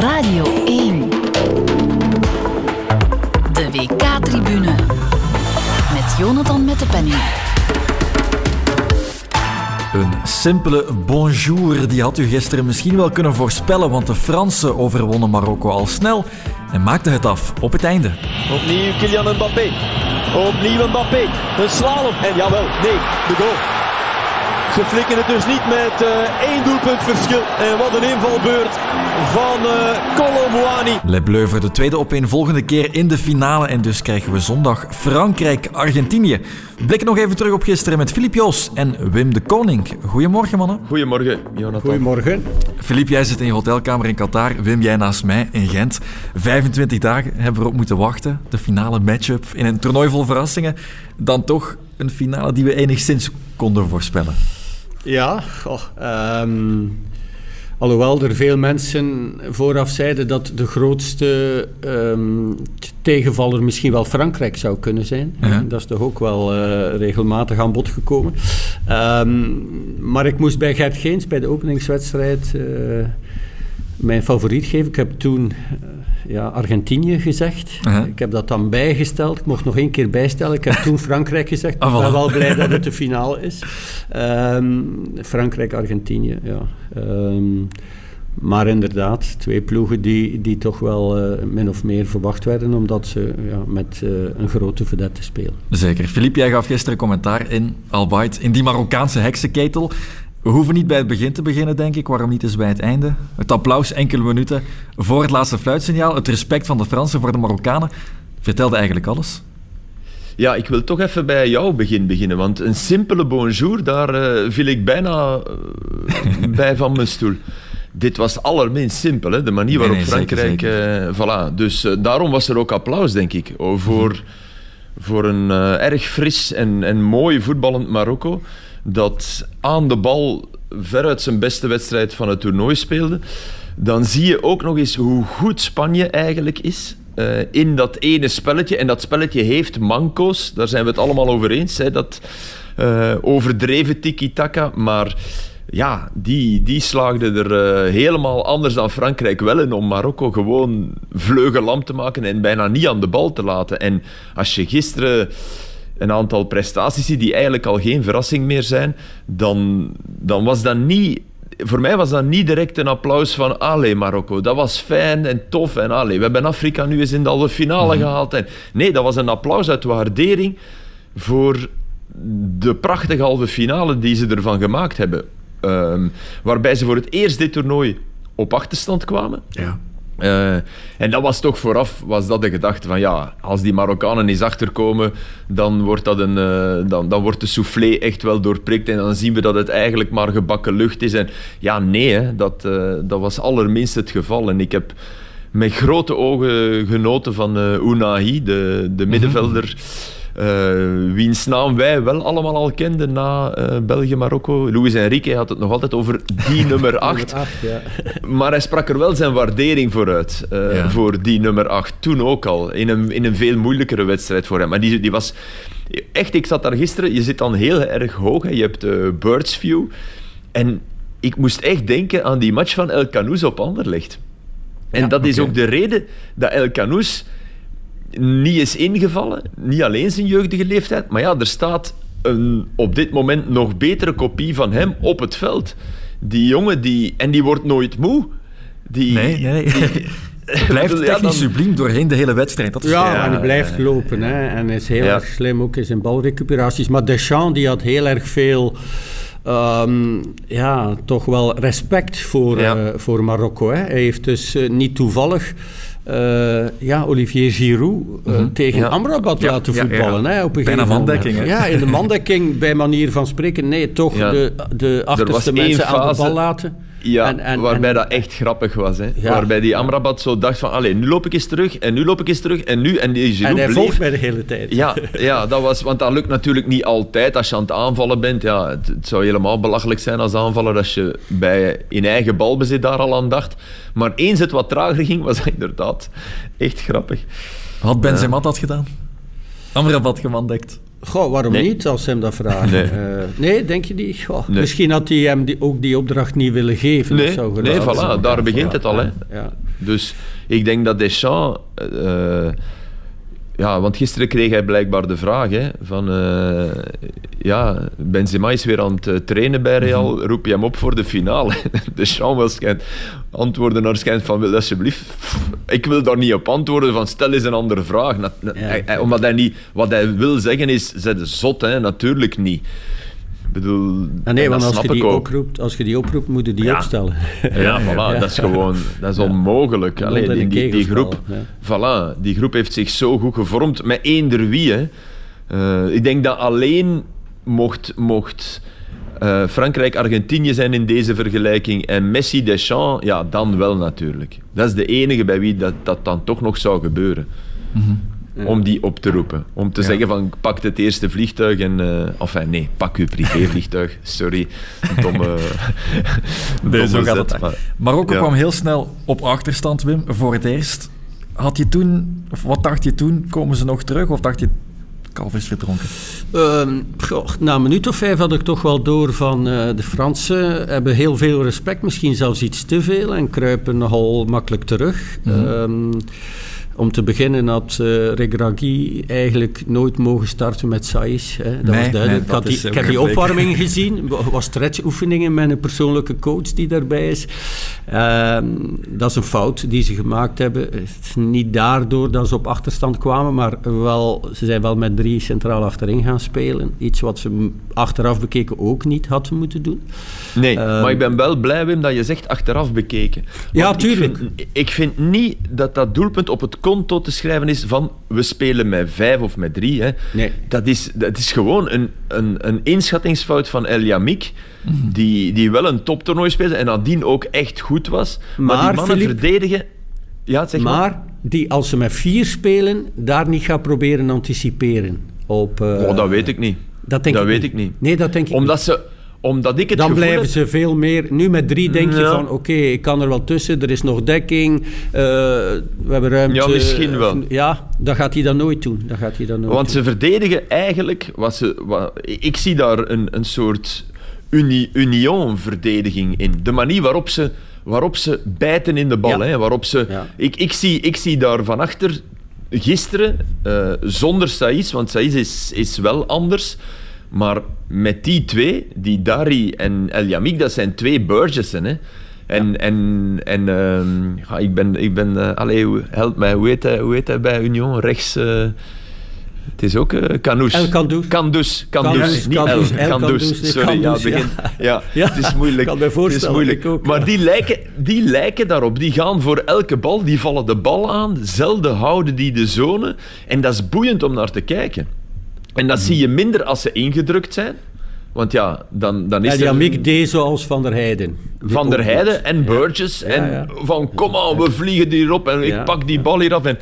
Radio 1. De WK-tribune. Met Jonathan met de penning. Een simpele bonjour, die had u gisteren misschien wel kunnen voorspellen, want de Fransen overwonnen Marokko al snel en maakten het af op het einde. Opnieuw Kylian Mbappé. Opnieuw Mbappé. Een slalom. En jawel, nee, de goal. Ze flikken het dus niet met uh, één doelpunt verschil. En wat een invalbeurt van uh, Le Bleu voor de tweede opeenvolgende keer in de finale. En dus krijgen we zondag Frankrijk-Argentinië. Blikken nog even terug op gisteren met Filip Joos en Wim de Koning. Goedemorgen, mannen. Goedemorgen, Jonathan. Goedemorgen. Filip, jij zit in je hotelkamer in Qatar. Wim, jij naast mij in Gent. 25 dagen hebben we erop moeten wachten. De finale matchup in een toernooi vol verrassingen. Dan toch een finale die we enigszins konden voorspellen. Ja, um, alhoewel er veel mensen vooraf zeiden dat de grootste um, tegenvaller misschien wel Frankrijk zou kunnen zijn. Ja. Dat is toch ook wel uh, regelmatig aan bod gekomen. Um, maar ik moest bij Gert Geens, bij de openingswedstrijd, uh, mijn favoriet geven. Ik heb toen ja, Argentinië gezegd. Uh -huh. Ik heb dat dan bijgesteld. Ik mocht nog één keer bijstellen. Ik heb toen Frankrijk gezegd. Ik ben wel blij dat het de finale is. Um, Frankrijk-Argentinië, ja. Um, maar inderdaad, twee ploegen die, die toch wel uh, min of meer verwacht werden, omdat ze ja, met uh, een grote vedette spelen. Zeker. Philippe, jij gaf gisteren commentaar in in die Marokkaanse heksenketel. We hoeven niet bij het begin te beginnen, denk ik. Waarom niet eens bij het einde? Het applaus enkele minuten voor het laatste fluitsignaal. Het respect van de Fransen voor de Marokkanen. Vertelde eigenlijk alles. Ja, ik wil toch even bij jouw begin beginnen. Want een simpele bonjour, daar uh, viel ik bijna uh, bij van mijn stoel. Dit was allerminst simpel, hè? de manier waarop nee, nee, Frankrijk... Zeker, zeker. Uh, voilà. Dus daarom was er ook applaus, denk ik. Voor, voor een erg fris en, en mooi voetballend Marokko dat aan de bal veruit zijn beste wedstrijd van het toernooi speelde, dan zie je ook nog eens hoe goed Spanje eigenlijk is. Uh, in dat ene spelletje. En dat spelletje heeft manco's, daar zijn we het allemaal over eens. Hè, dat uh, overdreven tiki-taka, maar ja, die, die slaagde er uh, helemaal anders dan Frankrijk wel in om Marokko gewoon vleugelam te maken en bijna niet aan de bal te laten. En als je gisteren een aantal prestaties die eigenlijk al geen verrassing meer zijn, dan, dan was dat niet voor mij was dat niet direct een applaus van allee Marokko, dat was fijn en tof en allee, we hebben Afrika nu eens in de halve finale mm. gehaald. En, nee, dat was een applaus uit waardering voor de prachtige halve finale die ze ervan gemaakt hebben. Um, waarbij ze voor het eerst dit toernooi op achterstand kwamen. Ja. Uh, en dat was toch vooraf was dat de gedachte van ja, als die Marokkanen eens achterkomen, dan wordt, dat een, uh, dan, dan wordt de soufflé echt wel doorprikt en dan zien we dat het eigenlijk maar gebakken lucht is. En ja, nee, hè, dat, uh, dat was allerminst het geval. En ik heb met grote ogen genoten van Unai, de, de middenvelder. Mm -hmm. Uh, wiens naam wij wel allemaal al kenden na uh, België-Marokko. Luis Enrique had het nog altijd over die nummer 8. ja. Maar hij sprak er wel zijn waardering voor uit. Uh, ja. Voor die nummer 8. Toen ook al. In een, in een veel moeilijkere wedstrijd voor hem. Maar die, die was... Echt, ik zat daar gisteren... Je zit dan heel erg hoog. Hè. Je hebt uh, Birds View. En ik moest echt denken aan die match van El Canoes op Anderlecht. En ja, dat is okay. ook de reden dat El Canoes niet is ingevallen. Niet alleen zijn jeugdige leeftijd, maar ja, er staat een op dit moment nog betere kopie van hem op het veld. Die jongen, die, en die wordt nooit moe. Die, nee, nee. Die, blijft technisch ja, dan... subliem doorheen de hele wedstrijd. Dat is ja, ja, en hij blijft lopen. Hè. En is heel ja. erg slim ook in zijn balrecuperaties. Maar Deschamps die had heel erg veel... Um, ja, toch wel respect voor, ja. uh, voor Marokko. Hè. Hij heeft dus uh, niet toevallig uh, ja, Olivier Giroud uh, mm -hmm. tegen ja. Amrabat ja, laten voetballen. Ja, hè, op een Bijna mandekking. Ja, in de mandekking, bij manier van spreken. Nee, toch de, de achterste mensen aan de bal laten. Ja, en, en, waarbij en, dat echt grappig was. Hè? Ja. Waarbij die Amrabat zo dacht van, allee, nu loop ik eens terug, en nu loop ik eens terug, en nu... En, die en hij bleef... volgt mij de hele tijd. Ja, ja dat was, want dat lukt natuurlijk niet altijd als je aan het aanvallen bent. Ja, het, het zou helemaal belachelijk zijn als aanvaller als je bij in eigen balbezit daar al aan dacht. Maar eens het wat trager ging, was dat inderdaad echt grappig. Had Benzema dat gedaan? Amrabat gemandekt? Goh, waarom Nee. niet, als ze hem dat vragen? Nee. Eh, nee denk je niet? Goh, Nee. Misschien had hij hem die, ook die opdracht niet willen geven. Nee, zou nee, voilà, daar begint Ja, het al, hè. Ja. Dus ik denk dat Deschamps... eh, ja, want gisteren kreeg hij blijkbaar de vraag hè, van... eh, ja, Benzema is weer aan het eh, trainen bij Real, Mhm. roep je hem op voor de finale? Deschamps waarschijnlijk antwoorden waarschijnlijk van... Wil alsjeblieft... Ik wil daar niet op antwoorden van stel eens een andere vraag. Na- na- Ja. hij- hij- omdat hij niet... Wat hij wil zeggen is, zet zot, hè. Natuurlijk niet. Ik bedoel... Ah, en nee, want als je, die ook. oproept, als je die oproept, moet je die Ja. opstellen. Ja, voilà, dat is gewoon dat is onmogelijk. Allee, die, die, die groep, voilà, die groep heeft zich zo goed gevormd met eender wie. Hè. Eh, ik denk dat alleen mocht, mocht eh, Frankrijk-Argentinië zijn in deze vergelijking en Messi-Deschamps, ja, dan wel natuurlijk. Dat is de enige bij wie dat, dat dan toch nog zou gebeuren. Om die op te roepen. Om te zeggen van, pak het eerste vliegtuig en... eh enfin, nee, pak uw privévliegtuig. Sorry. Domme... Nee, zo domme gaat zet, het. maar- Marokko Ja. kwam heel snel op achterstand, Wim, voor het eerst. Had je toen, of wat dacht je toen? Komen ze nog terug? Of dacht je, kalf is verdronken? Ehm, goh, na een minuut of vijf had ik toch wel door van eh, de Fransen hebben heel veel respect, misschien zelfs iets te veel, en kruipen nogal makkelijk terug. Ehm, om te beginnen had eh Regragui eigenlijk nooit mogen starten met Saïs. Hè. Dat Nee, was duidelijk. nee, ik, dat die, heb die opwarming gezien. wa- was stretchoefeningen met een persoonlijke coach die daarbij is. Ehm, dat is een fout die ze gemaakt hebben. Het is niet daardoor dat ze op achterstand kwamen, maar wel, ze zijn wel met drie centraal achterin gaan spelen. Iets wat ze achteraf bekeken ook niet hadden moeten doen. Nee, Ehm, maar ik ben wel blij, Wim, dat je zegt achteraf bekeken. Ja, tuurlijk. Ik vind, ik vind niet dat dat doelpunt op het konto te schrijven is van we spelen met vijf of met drie. Hè. Nee. Dat, is, dat is gewoon een, een, een inschattingsfout van El Yamik, Mhm. die, die wel een toptoernooi speelde en nadien ook echt goed was. Maar, Maar, die mannen Philippe- verdedigen... Ja, zeg maar. Maar die, als ze met vier spelen, daar niet gaat proberen anticiperen. Op, eh, Oh, dat weet ik niet. Dat, denk dat ik weet niet. ik niet. Nee, dat denk ik Omdat, ze, omdat ik het Dan blijven heb- ze veel meer. Nu met drie denk je van: oké, ik kan er wel tussen, er is nog dekking, eh, we hebben ruimte. Ja, misschien wel. Ja, dat gaat hij dan nooit doen. Dat gaat hij dan nooit Want doen. ze verdedigen eigenlijk... Wat ze, wat, ik zie daar een, een soort uni, union-verdediging in. De manier waarop ze, waarop ze bijten in de bal. Ja. Hè, waarop ze, Ja. ik, ik, zie, ik zie daar van achter gisteren, eh, zonder Saïs, want Saïs is, is wel anders... Maar met die twee, die Dari en El Yamik, dat zijn twee Burgessen. Hè. En, en, en ehm, ja, ik ben... Ik ben eh, allee, help mij, hoe heet hij, hoe heet hij bij Union? Rechts... eh, het is ook uh. El Niet Kandous, El. El Kandous. Kandous, nee, Sorry, Kandous, ja, ja. begin, ja. Ja, het is moeilijk. kan me Het is voorstellen, moeilijk. ook, maar ja. die lijken, die lijken daarop. Die gaan voor elke bal, die vallen de bal aan. Zelden houden die de zone. En dat is boeiend om naar te kijken. En dat zie je minder als ze ingedrukt zijn. Want ja, dan, dan is En er... Yamik deed zoals Van der Heijden. Die Van der Heijden en Burgess. Ja, en ja. van, kom aan, we vliegen hierop en ik Ja. pak die bal hier af. En,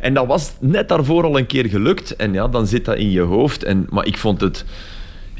en dat was net daarvoor al een keer gelukt. En ja, dan zit dat in je hoofd. En, maar ik vond het...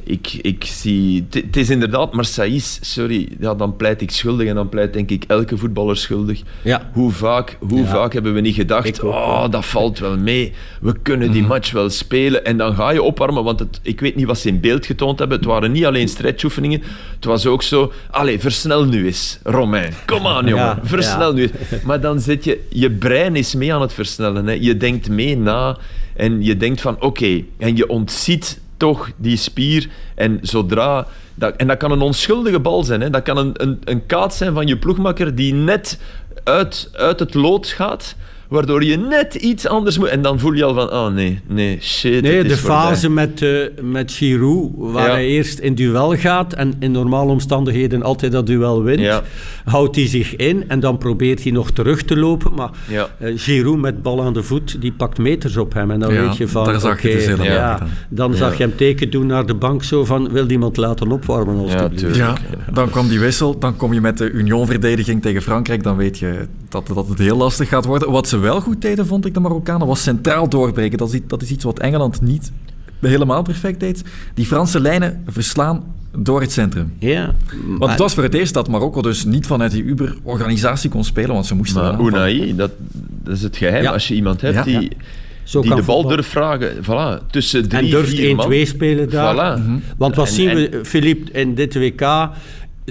Ik, ik zie... Het is inderdaad... Saïs, sorry, ja, dan pleit ik schuldig. En dan pleit denk ik elke voetballer schuldig. Ja. Hoe vaak, hoe Ja. vaak hebben we niet gedacht... Ook, Oh, dat valt wel mee. We kunnen die match wel spelen. En dan ga je opwarmen. Want het, ik weet niet wat ze in beeld getoond hebben. Het waren niet alleen stretchoefeningen. Het was ook zo... Allee, versnel nu eens, Romain. Kom aan, jongen. Ja, versnel nu eens. Maar dan zit je... Je brein is mee aan het versnellen. Hè. Je denkt mee na. En je denkt van, oké. En je ontziet toch die spier. En zodra... Dat, en dat kan een onschuldige bal zijn. Hè. Dat kan een, een, een kaats zijn van je ploegmakker die net uit, uit het lood gaat, waardoor je net iets anders moet. En dan voel je al van, oh nee, nee, shit. Nee, de fase met, eh met Giroud, waar Ja. hij eerst in duel gaat en in normale omstandigheden altijd dat duel wint, Ja. houdt hij zich in en dan probeert hij nog terug te lopen. Maar Ja. eh, Giroud met bal aan de voet, die pakt meters op hem. En dan Ja, weet je van, daar zag je oké, het dus ja, dan Ja. zag je hem teken doen naar de bank zo van, wil iemand laten opwarmen. Ja, dan kwam die wissel. Dan kom je met de Union-verdediging tegen Frankrijk. Dan weet je dat, dat het heel lastig gaat worden. Wat ze wel goed deden, vond ik, de Marokkanen, was centraal doorbreken. Dat is, dat is iets wat Engeland niet helemaal perfect deed. Die Franse lijnen verslaan door het centrum. Ja. Want het was voor het eerst dat Marokko dus niet vanuit die Uber-organisatie kon spelen, want ze moesten Maar. Unai, dat, dat is het geheim. Ja. Als je iemand hebt Ja, die... ja. Zo die kan de bal voetbal. durft vragen. Voilà, tussen drie, En durft vier 1-2 man. spelen daar. Voilà. Mhm. Want wat En- zien en- we, Philippe, in dit WK?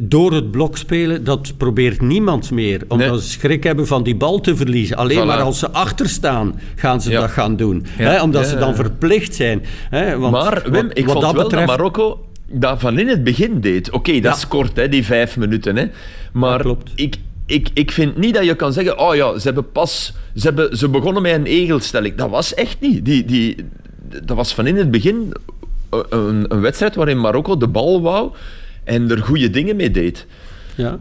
Door het blok spelen, dat probeert niemand meer. Omdat Nee. ze schrik hebben van die bal te verliezen. Alleen Voilà. maar als ze achter staan, gaan ze Ja. dat gaan doen. Ja. Omdat Ja, ze dan verplicht zijn. Hè, want maar Wim, wat- ik wat vond dat wel betreft, dat Marokko dat van in het begin deed. Oké, dat is kort, hè, die vijf minuten. Hè. Maar klopt. Ik, ik, ik vind niet dat je kan zeggen... Oh ja, ze hebben pas... Ze, hebben, ze begonnen met een egelstelling. Dat was echt niet. Die, die, dat was van in het begin een, een wedstrijd waarin Marokko de bal wou en er goede dingen mee deed. Ja.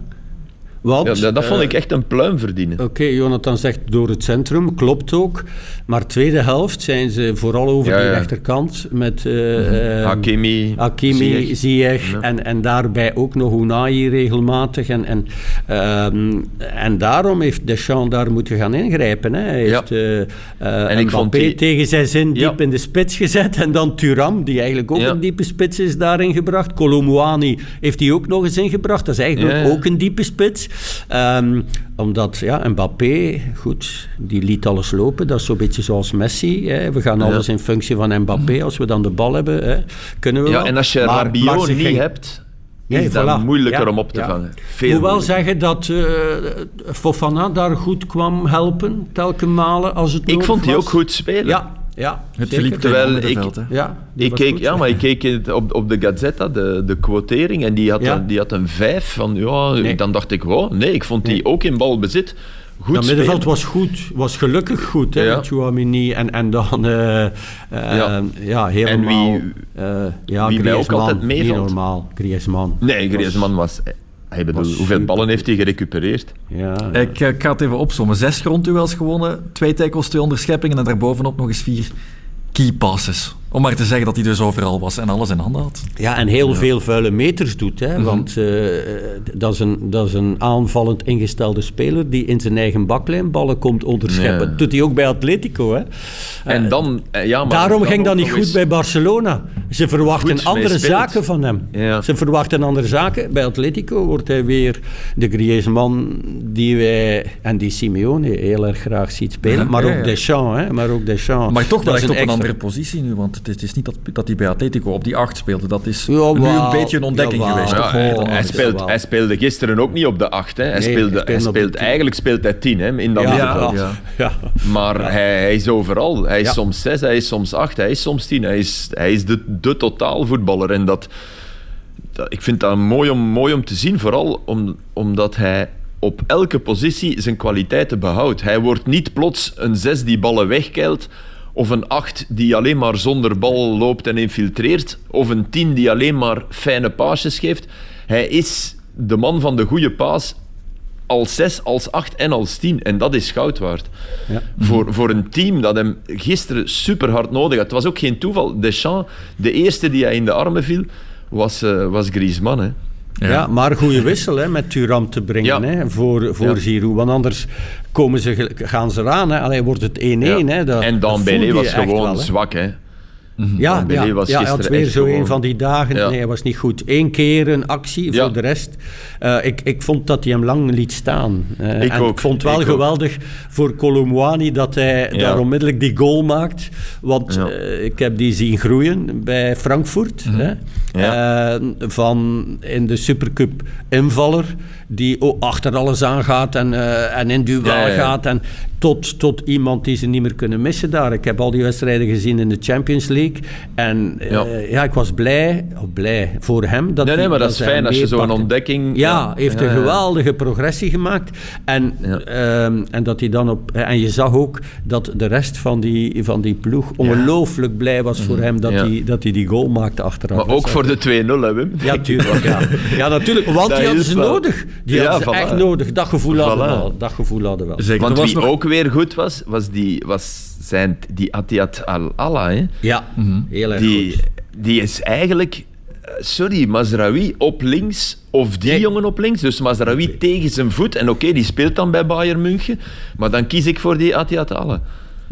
Ja, dat, vond eh, ik echt een pluim verdienen. Oké, Jonathan zegt door het centrum, klopt ook. Maar tweede helft zijn ze vooral over Ja, ja. rechterkant met eh, eh, Hakimi, Hakimi, Ziyech. En, en daarbij ook nog Unai regelmatig. En, en, ehm, en daarom heeft Deschamps daar moeten gaan ingrijpen. Hè. Hij heeft eh eh, En ik vond Mbappé die- tegen zijn zin diep in de spits gezet. En dan Thuram, die eigenlijk ook een diepe spits is, daarin gebracht. Colomouani heeft hij ook nog eens ingebracht. Dat is eigenlijk ook een diepe spits. Ehm, omdat ja, Mbappé, goed, die liet alles lopen. Dat is zo'n beetje zoals Messi. Hè. We gaan Ja. alles in functie van Mbappé. Als we dan de bal hebben, hè, kunnen we Ja, wel. en als je Maar- Rabiot niet ging- hebt, Nee, is voilà. moeilijker Ja, om op te ja. vangen. Ik Veel moet wel moeilijker. zeggen dat eh, Fofana daar goed kwam helpen, telkens malen als het Ik vond was. ook goed spelen. Ja, ja. Het zeker. Philippe Terwijl ik- hè. Ja, die Ik was keek, goed. ja, maar ik keek op, op de Gazzetta, de, de quotering, en die had, Ja. een, die had een vijf. Van, ja, Nee. Dan dacht ik, wow, nee, ik vond die Nee. ook in balbezit goed Dat middenveld was goed, was gelukkig goed, hè, Ja. Chouamini en, en dan eh, eh, ja. Ja. helemaal... wie- eh, ja, wie mij ook Griezmann, altijd meevalt. Niet normaal, Griezmann. Nee, Griezmann was... Hij bedoel, was hoeveel ballen heeft hij gerecupereerd? Ja, Ik, eh, ik ga het even opzommen. Zes grondduels gewonnen, twee tackles, twee onderscheppingen en daarbovenop nog eens vier key passes. Om maar te zeggen dat hij dus overal was en alles in handen had. Ja, en heel veel vuile meters doet. Hè? Want eh, dat, is een, dat is een aanvallend ingestelde speler die in zijn eigen baklijn ballen komt onderscheppen. Dat doet hij ook bij Atletico. Hè? En Eh, dan... eh, Ja, maar Daarom dan ging dat niet goed eens- bij Barcelona. Ze verwachten Goed andere zaken van hem. Ja. Ze verwachten andere zaken. Bij Atletico wordt hij weer de Griezmann die wij en die Simeone heel erg graag ziet spelen. Maar ook. Deschamps. Hè? Maar ook Deschamps. Maar toch wel echt op een andere positie nu, want het is, niet dat, dat hij bij Atletico op die acht speelde. Dat is Jawel, nu een beetje een ontdekking jawel. geweest. Ja, hij, Oh, hij speelt, hij speelde gisteren ook niet op de 8. Hè. Hij Nee, speelde, hij speelde hij op de speelt, tien. eigenlijk speelt hij 10 hè, in dat Ja, middenveld. ja. ja. Maar Hij, hij is overal. Hij is soms 6, hij is soms 8, hij is soms 10. Hij is, hij is de, de totaalvoetballer. En dat, dat, ik vind dat mooi om, mooi om te zien, vooral om, omdat hij op elke positie zijn kwaliteiten behoudt. Hij wordt niet plots een 6 die ballen wegkeilt, of een 8 die alleen maar zonder bal loopt en infiltreert, of een 10 die alleen maar fijne paasjes geeft. Hij is de man van de goede paas als 6, als 8 en als 10. En dat is goud waard. Ja. Voor, voor een team dat hem gisteren super hard nodig had. Het was ook geen toeval. Deschamps, de eerste die hij in de armen viel, was, eh, was Griezmann. Hè. Ja. maar een goede wissel hè, met Thuram te brengen Ja. hè, voor, voor Ja. Giroud. Want anders komen ze, gaan ze eraan. Hè. Alleen wordt het 1-1. Ja. Hè. Dat, en Dembélé je was gewoon wel, zwak. Hè. Ja, Dembélé ja, was ja, hij had gisteren weer zo gewoon- een van die dagen. Ja. Nee, hij was niet goed. Eén keer een actie, Ja. voor de rest. eh, ik, ik vond dat hij hem lang liet staan. Eh, Ik en ook, ik vond het wel ik ook. geweldig voor Colomwani dat hij Ja. daar onmiddellijk die goal maakt. Want Ja. eh, ik heb die zien groeien bij Frankfurt. hè. Eh, van in de Supercup invaller, die ook achter alles aangaat en, eh, en in duel Ja, ja, ja. gaat. En tot, tot iemand die ze niet meer kunnen missen daar. Ik heb al die wedstrijden gezien in de Champions League. En eh, Ja. ja, ik was blij, of blij voor hem. Dat Nee, nee, hij- maar dat is hij fijn als je zo'n ontdekking... Ja, heeft een geweldige progressie gemaakt. En, ehm, en, dat hij dan op, en je zag ook dat de rest van die, van die ploeg ongelooflijk blij was voor hem dat, Mhm. Hij, dat hij die goal maakte achteraf. Maar ook voor de 2-0, hè, Wim? Ja, tuurlijk. Ja, ja natuurlijk. Want Dat die hadden ze wel- nodig. Die Ja, hadden ze voilà. echt nodig. Dat gevoel hadden wel. Dat gevoel hadden we wel. Zeker. Want was wie nog- ook weer goed was, was, die, was zijn, die Atiat Al-Alla. hè. Ja, heel erg Die, goed. die is eigenlijk... eh, Sorry, Mazraoui op links, of die Nee. jongen op links. Dus Mazraoui tegen zijn voet. En oké, die speelt dan bij Bayern München. Maar dan kies ik voor die Atiat Alla.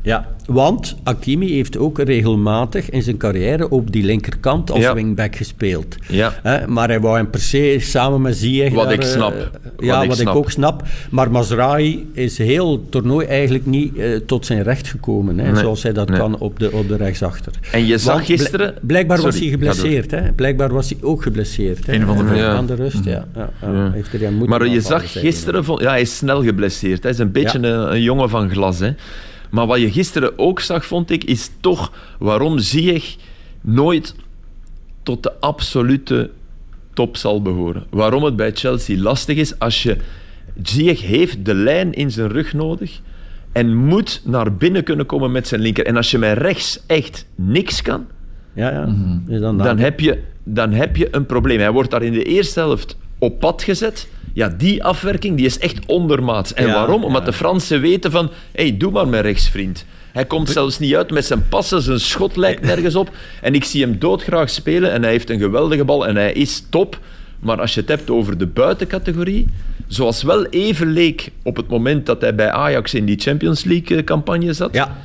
Ja, want Hakimi heeft ook regelmatig in zijn carrière op die linkerkant als Ja. wingback gespeeld. Ja. Hè, maar hij wou hem per se samen met Ziyech... Wat daar, ik eh, snap. ja, Wat wat, ik ik, snap. ook snap. Maar Mazraoui is heel het toernooi eigenlijk niet eh, tot zijn recht gekomen. Hè, Nee. Zoals hij dat Nee. kan op de, op de rechtsachter. En je zag Want bl- gisteren... Blijkbaar was hij geblesseerd. Hè? Blijkbaar was hij ook geblesseerd. Hè? Een van de vele. Ja. Aan de rust, ja. ja, ja. Ja. Heeft er Maar je zag gisteren, ja, hij is snel geblesseerd. Hij is een beetje Ja. een, een jongen van glas. Hè. Maar wat je gisteren ook zag, vond ik, is toch waarom Ziyech nooit tot de absolute top zal behoren. Waarom het bij Chelsea lastig is als je... Ziyech heeft de lijn in zijn rug nodig en moet naar binnen kunnen komen met zijn linker. En als je met rechts echt niks kan, Ja, ja. Mhm. Is dan dan heb, je, dan heb je een probleem. Hij wordt daar in de eerste helft op pad gezet. Ja, die afwerking die is echt ondermaats. En Ja, waarom? Omdat ja. de Fransen weten van... Hé, hey, doe maar mijn rechtsvriend. Hij komt zelfs niet uit met zijn passen, zijn schot lijkt nergens op. En ik zie hem doodgraag spelen en hij heeft een geweldige bal en hij is top. Maar als je het hebt over de buitencategorie, zoals wel even leek op het moment dat hij bij Ajax in die Champions League-campagne zat. Ja,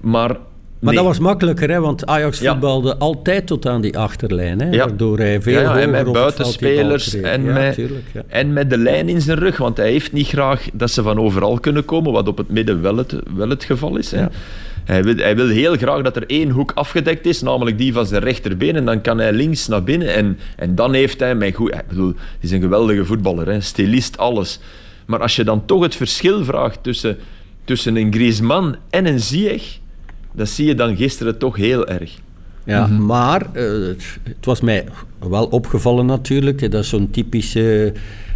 Maar, maar nee. dat was makkelijker, hè, want Ajax Ja. voetbalde altijd tot aan die achterlijn. Hè, Ja. Waardoor hij veel Ja, en met buitenspelers en, met, tuurlijk, en met de lijn in zijn rug. Want hij heeft niet graag dat ze van overal kunnen komen, wat op het midden wel het, wel het geval is. Hè. Hij, wil, hij wil heel graag dat er één hoek afgedekt is, namelijk die van zijn rechterbeen. En dan kan hij links naar binnen. En, en dan heeft hij... Mijn goed, ik bedoel, hij is een geweldige voetballer, hè, stilist, alles. Maar als je dan toch het verschil vraagt tussen, tussen een Griezmann en een Ziyech, dat zie je dan gisteren toch heel erg. Ja, Mhm. maar eh, het, het was mij wel opgevallen natuurlijk. Dat is zo'n typische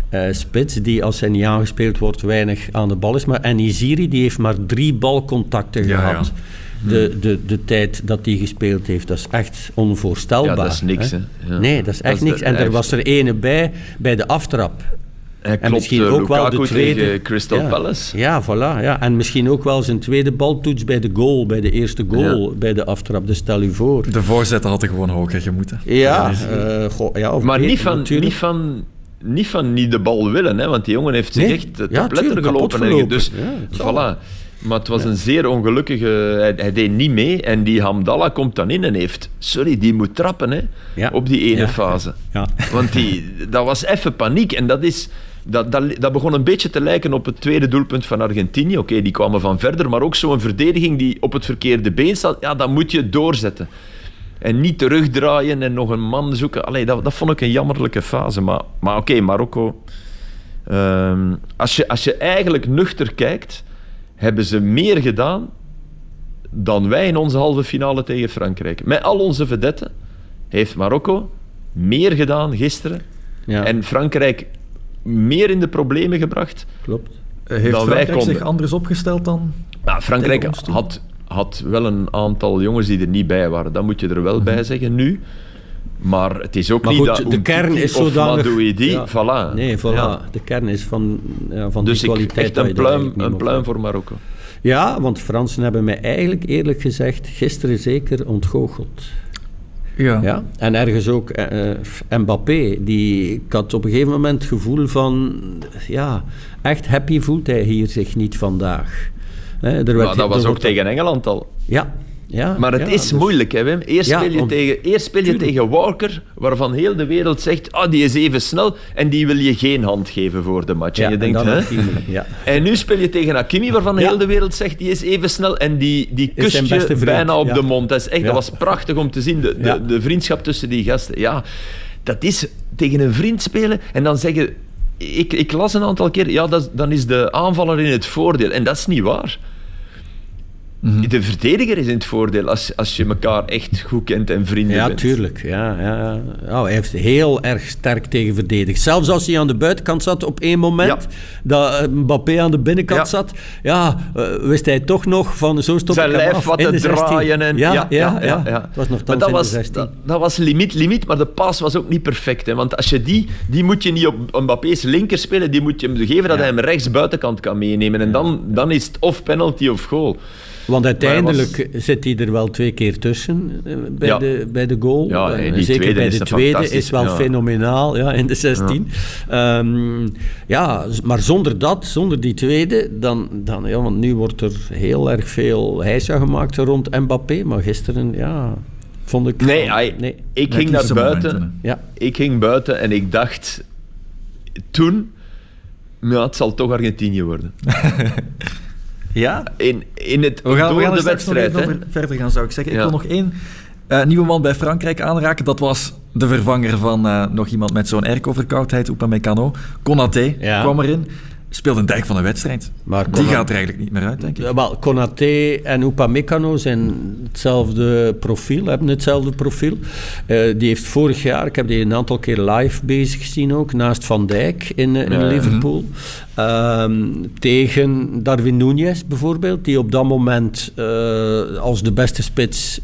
eh, spits die als hij niet aangespeeld wordt weinig aan de bal is. Maar Enisiri die heeft maar drie balcontacten Ja, gehad. De, de, de tijd dat hij gespeeld heeft, dat is echt onvoorstelbaar. Ja, dat is niks, hè. Ja. Nee, dat is Dat echt is niks. En er was er ene bij, bij de aftrap. Hij En klopt misschien eh, ook wel de tweede. tegen Crystal ja. Palace. Ja, voilà. Ja. En misschien ook wel zijn tweede baltoets bij de goal, bij de eerste goal, bij de aftrap. Dus stel u voor. De voorzetten hadden gewoon hoger gemoeten. Ja, is- eh, goh, ja Maar beter niet van, natuurlijk. niet, van, niet van niet de bal willen, hè, want die jongen heeft zich Nee. echt het Ja, op letter tuurlijk, gelopen. gelopen. Dus, Ja, voilà. Maar het was een zeer ongelukkige... Hij, hij deed niet mee en die Hamdallah komt dan in en heeft... Sorry, die moet trappen hè, Ja. op die ene Ja. fase. Ja. Want die, dat was even paniek en dat is... Dat, dat, dat begon een beetje te lijken op het tweede doelpunt van Argentinië. Oké, die kwamen van verder, maar ook zo'n verdediging die op het verkeerde been staat. Ja, dan moet je doorzetten. En niet terugdraaien en nog een man zoeken. Allee, dat, dat vond ik een jammerlijke fase. Maar, maar oké, Marokko... ehm, als, je, als je eigenlijk nuchter kijkt, hebben ze meer gedaan dan wij in onze halve finale tegen Frankrijk. Met al onze vedetten heeft Marokko meer gedaan gisteren Ja, en Frankrijk meer in de problemen gebracht. klopt. Eh, Heeft dan wij Frankrijk zich anders opgesteld dan? Nou, Frankrijk Tegen ons toe. had, had wel een aantal jongens die er niet bij waren. Dat moet je er wel bij zeggen nu. Maar het is ook Maar niet goed, dat de kern is of zodanig... Madouidi, Ja. voilà. Nee, voilà. Ja. De kern is van, ja, van Dus die ik, kwaliteit. echt dat een je pluim, een pluim voor Marokko. Ja, want Fransen hebben mij eigenlijk eerlijk gezegd gisteren zeker ontgoocheld. Ja. Ja? En ergens ook eh, eh, Mbappé, die, ik had op een gegeven moment het gevoel van, ja, echt happy voelt hij hier zich niet vandaag. Hè, er werd- Maar dat was er ook wordt- tegen Engeland al. Ja, ja. Maar het ja, is dus- moeilijk, hè, Wim. Eerst Ja, speel je, om- tegen, eerst speel je tegen Walker, waarvan heel de wereld zegt ah, die is even snel, en die wil je geen hand geven voor de match. En je denkt, hè? En nu speel je tegen Hakimi, waarvan heel de wereld zegt die is even snel en die, die kust je bijna op de mond. Dat, is echt, dat was prachtig om te zien, de, de, de vriendschap tussen die gasten. Ja, dat is tegen een vriend spelen en dan zeggen... Ik, ik las een aantal keer, ja, dat, dan is de aanvaller in het voordeel. En dat is niet waar. Mhm. De verdediger is in het voordeel als, als je elkaar echt goed kent en vrienden Ja, bent. tuurlijk. Ja, ja, ja. Oh, hij heeft heel erg sterk tegen verdedigd. Zelfs als hij aan de buitenkant zat op één moment, Ja. dat eh, Mbappé aan de binnenkant Ja. zat, ja, eh, wist hij toch nog van zo stop zijn ik lijf af wat te de 16. draaien. En, ja, ja, ja, ja. Het was nog maar dan dat was, de 16. dat, dat was limiet, limiet, maar de paas was ook niet perfect. Hè, want als je die, die moet je niet op Mbappé's linker spelen, die moet je hem geven dat hij hem rechts buitenkant kan meenemen. En dan, dan is het of penalty of goal. Want uiteindelijk zit hij er wel twee keer tussen eh, bij, Ja. de, bij de goal. Ja, Eh, en die Zeker tweede bij is de er tweede is wel Ja. fenomenaal ja, in de 16. Ja, ja z- maar zonder dat, zonder die tweede, dan, dan, ja, want nu wordt er heel erg veel heisa gemaakt rond Mbappé. Maar gisteren, ja, vond ik... Nee, nee. ik ging naar buiten. momenten, Ja. ik ging buiten en ik dacht toen, ja, het zal toch Argentinië worden. Ja? In, in het, We gaan, we door gaan er de nog wedstrijd. even over verder gaan, zou ik zeggen. Ja. Ik wil nog één eh, nieuwe man bij Frankrijk aanraken. Dat was de vervanger van eh, nog iemand met zo'n airco-verkoudheid, Upamecano. Konaté Ja. kwam erin. Speelde een dijk van de wedstrijd. Maar Die gaat er eigenlijk niet meer uit, denk ik. Ja, Wel, Konaté en Upamecano zijn hetzelfde profiel, hebben hetzelfde profiel. Eh, die heeft vorig jaar, ik heb die een aantal keer live bezig gezien ook, naast Van Dijk in, eh, in. Liverpool. Ehm, tegen Darwin Núñez bijvoorbeeld, die op dat moment eh, als de beste spits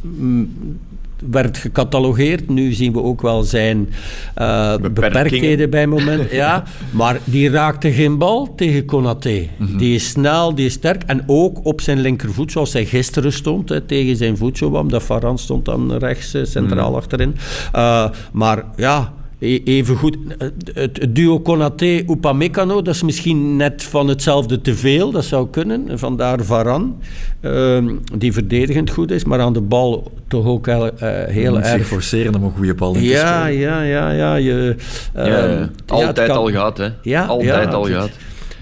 werd gecatalogeerd. Nu zien we ook wel zijn eh, beperktheden bij moment. Ja, maar die raakte geen bal tegen Konaté. Die is snel, die is sterk. En ook op zijn linkervoet, zoals hij gisteren stond, hè, tegen zijn voet zo kwam. Dat Varane stond dan rechts eh, centraal achterin. Eh, maar ja... e- Even goed, het duo Konaté-Upamecano, dat is misschien net van hetzelfde te veel, dat zou kunnen. Vandaar Varane, ehm, die verdedigend goed is, maar aan de bal toch ook heel, eh, heel zich erg forceren om een goede bal in te ja, spelen. ja, ja, ja. Je, Ja, ehm, ja. Altijd al gehad, hè. Ja, Altijd ja, al gehad.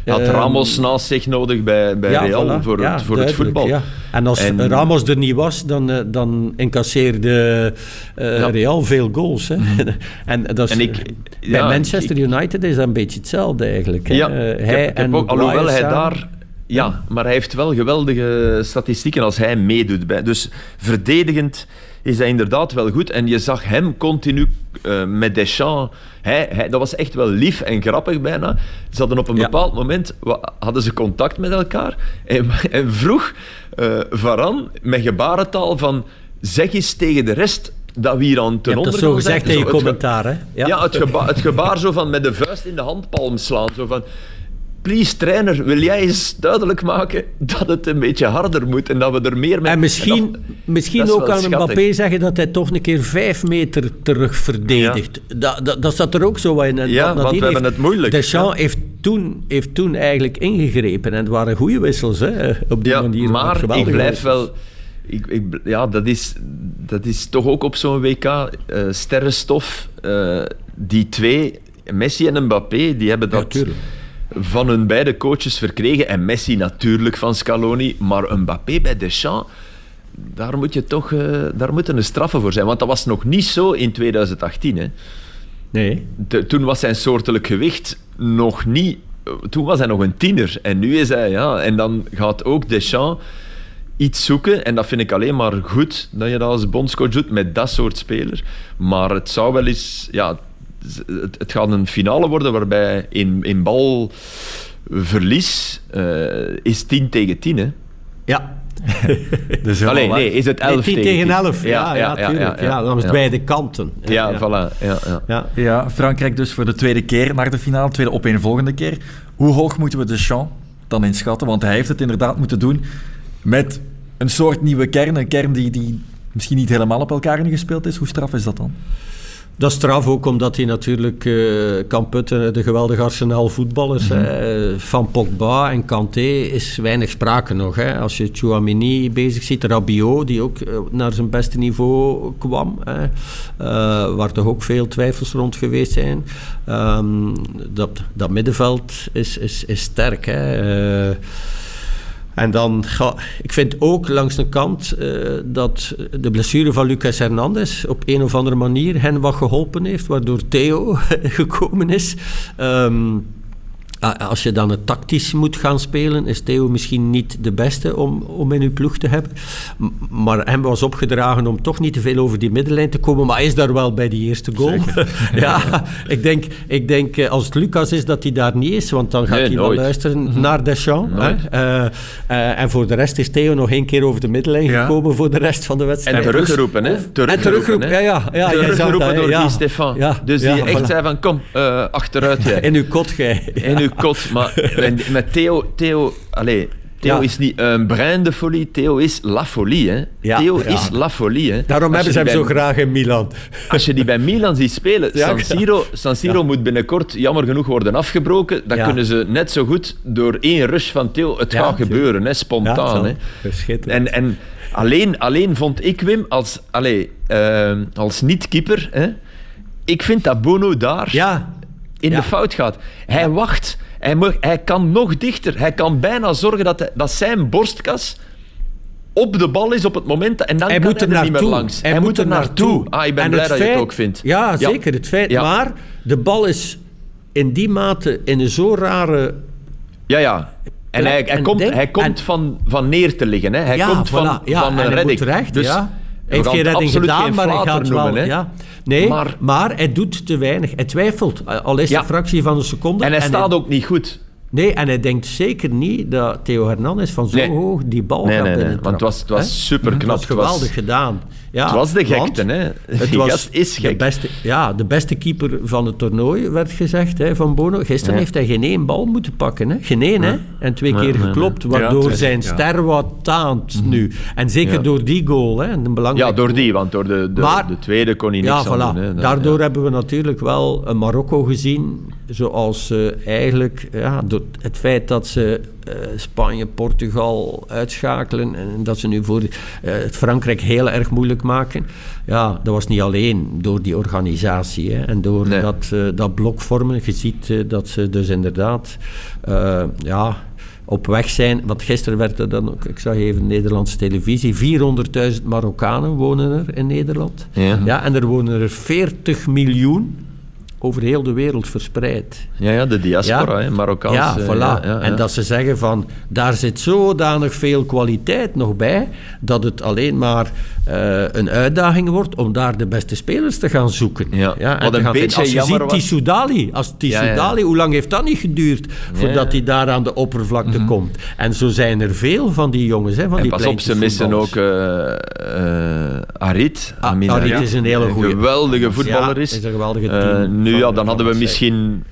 Had Ehm, Ramos naast zich nodig bij, bij Ja, Real voilà. voor, Ja, het, voor het voetbal. ja. En als En- Ramos er niet was, dan, eh, dan incasseerde eh. Real veel goals. Hè. en dat is, En ik- bij Manchester United is dat een beetje hetzelfde eigenlijk. Hè. Eh, hij ik heb en ook, alhoewel hij daar... Ja, maar hij heeft wel geweldige statistieken als hij meedoet. Bij. Dus verdedigend is hij inderdaad wel goed. En je zag hem continu eh, met Deschamps... Hij, hij, dat was echt wel lief en grappig bijna. Ze hadden op een Ja. bepaald moment hadden ze contact met elkaar. En, en vroeg eh Varan met gebarentaal van... Zeg eens tegen de rest dat we hier aan ten hebt dat onder zo gezegd in je commentaar. Hè. ja, het, geba het gebaar zo van met de vuist in de handpalm slaan. Zo van, please trainer, wil jij eens duidelijk maken dat het een beetje harder moet en dat we er meer mee... En misschien, dat- misschien dat ook aan schattig. Mbappé zeggen dat hij toch een keer vijf meter terug verdedigt. Dat, dat, dat zat er ook zo in. En Ja, wat want we hebben het moeilijk, Deschamps ja. heeft, toen, heeft toen eigenlijk ingegrepen. En het waren goede wissels hè, op die Ja, manier. maar ik blijf wel... Ik, ik, ja, dat is, dat is toch ook op zo'n WK eh, sterrenstof. Eh, die twee, Messi en Mbappé, die hebben Ja, dat. Van hun beide coaches verkregen. En Messi natuurlijk van Scaloni, maar Mbappé bij Deschamps, daar moet je toch eh, daar moeten een straffen voor zijn. Want dat was nog niet zo in 2018. Hè. Nee. De- toen was zijn soortelijk gewicht nog niet... eh, Toen was hij nog een tiener. En nu is hij... Ja, en dan gaat ook Deschamps iets zoeken. En dat vind ik alleen maar goed dat je dat als bondscoach doet met dat soort speler. Maar het zou wel eens... Ja, het, het gaat een finale worden waarbij in, in balverlies eh, is 10 tegen 10. Hè. Ja. Dus Allee, nee, is het 11 Nee, 10 tegen 11. Ja, ja, ja, tuurlijk. ja, Ja, dan was het ja. beide kanten. Ja, voilà. Ja, ja. Ja. Ja, Frankrijk dus voor de tweede keer naar de finale, tweede opeenvolgende keer. Hoe hoog moeten we Deschamps dan inschatten? Want hij heeft het inderdaad moeten doen met een soort nieuwe kern. Een kern die, die misschien niet helemaal op elkaar ingespeeld is. Hoe straf is dat dan? Dat is straf ook omdat hij natuurlijk eh, kan putten de geweldige arsenaal voetballers. hè. Van Pogba en Kanté is weinig sprake nog. Hè. Als je Chouamini bezig ziet, Rabiot, die ook eh, naar zijn beste niveau kwam. Hè. Eh, waar toch ook veel twijfels rond geweest zijn. Ehm, dat, dat middenveld is, is, is sterk. Hè. En dan, ga, ik vind ook langs de kant eh, dat de blessure van Lucas Hernandez op een of andere manier hen wat geholpen heeft, waardoor Theo gekomen is. Ehm, als je dan het tactisch moet gaan spelen, is Theo misschien niet de beste om, om in uw ploeg te hebben. Maar hem was opgedragen om toch niet te veel over die middenlijn te komen, maar hij is daar wel bij die eerste goal. ja, ik denk, ik denk eh, als het Lucas is dat hij daar niet is, want dan gaat Nee, hij wel luisteren naar Deschamps. Hè? Eh, eh, en voor de rest is Theo nog één keer over de middenlijn Ja. gekomen voor de rest van de wedstrijd. En teruggeroepen, hè? en teruggeroepen, hè. ja, ja. ja jij teruggeroepen door ja. Guy Stefan. Dus die echt voilà. zei van, kom, achteruit jij. In uw kot. In uw kot. Maar met- Theo, Theo allez, Theo Ja. is niet een brein de folie, Theo is la folie. Hè. Ja. Theo Ja. is la folie. Hè. Daarom hebben ze hem zo graag in Milan. Als je die bij Milan ziet spelen, San. Siro, San Siro moet binnenkort jammer genoeg worden afgebroken. Dan kunnen ze net zo goed door één rush van Theo... Het gaat tuurlijk. gebeuren, hè, spontaan. hè. En, en alleen, alleen vond ik Wim als, allee, eh, als niet-keeper... Hè, ik vind dat Bono daar Ja, in Ja. de fout gaat. Hij wacht. Hij, mag, hij kan nog dichter. Hij kan bijna zorgen dat, hij- dat zijn borstkas op de bal is op het moment... En dan hij kan moet er hij er niet meer langs. Hij, moet er naartoe. Ah, ik ben En blij dat je het ook vindt. Ja, zeker. Het feit. Ja. Maar de bal is in die mate in een zo rare... Ja, ja. En hij, hij En komt, denk- hij komt en- van, van neer te liggen. Hè. Hij ja, komt van, voilà. ja, van hij redding. moet terecht, dus ja. Heeft geen redding gedaan, maar hij gaat wel... noemen, hè. ja. Nee, maar, Maar- hij doet te weinig. Hij twijfelt, al is het Ja. een fractie van een seconde. En hij staat ook niet goed. Nee, en hij denkt zeker niet dat Theo Hernandez van zo Nee. hoog die bal Nee, gaat nee, nee, binnen. want het was- het was superknap. Het was Het was- geweldig gedaan. Ja, Het was de gekte, hè. Het was is De gek. beste, ja, de beste keeper van het toernooi, werd gezegd hè, van Bono. Gisteren Ja. heeft hij geen één bal moeten pakken. Hè. Geen één, hè. En twee keer geklopt, waardoor zijn ster wat taant nu. En zeker door die goal. Hè, een belangrijke Ja, door die, want door de, de, Maar- de tweede kon hij niks aan doen. Hè. Dat- Daardoor hebben we natuurlijk wel een Marokko gezien, zoals eh, eigenlijk ja, door het feit dat ze eh, Spanje, Portugal uitschakelen en dat ze nu voor het Frankrijk heel erg moeilijk maken. Ja, dat was niet alleen door die organisatie hè, en door Nee. dat, eh, dat blok vormen. Je ziet dat ze dus inderdaad ja, op weg zijn. Want gisteren werd er dan ook, ik zag even Nederlandse televisie, 400.000 Marokkanen wonen er in Nederland. Ja. Ja, en er wonen er 40 miljoen over heel de wereld verspreid. Ja, ja, de diaspora, Marokkaans. Ja, eh, voilà. ja, ja, En ja. dat ze zeggen van, daar zit zodanig veel kwaliteit nog bij, dat het alleen maar eh, een uitdaging wordt om daar de beste spelers te gaan zoeken. Ja. en Wat te een beetje. Als je ziet was- Tissoudali, als Tissoudali, ja. hoe lang heeft dat niet geduurd voordat ja. Mhm. hij daar aan de oppervlakte komt? En zo zijn er veel van die jongens, hè, van En die pas op, ze missen ook eh eh. Ah, Amin Harit Harit. is een hele Een goeie. geweldige voetballer Ja, is. is een geweldige Eh, team nu, ja, dan hadden we misschien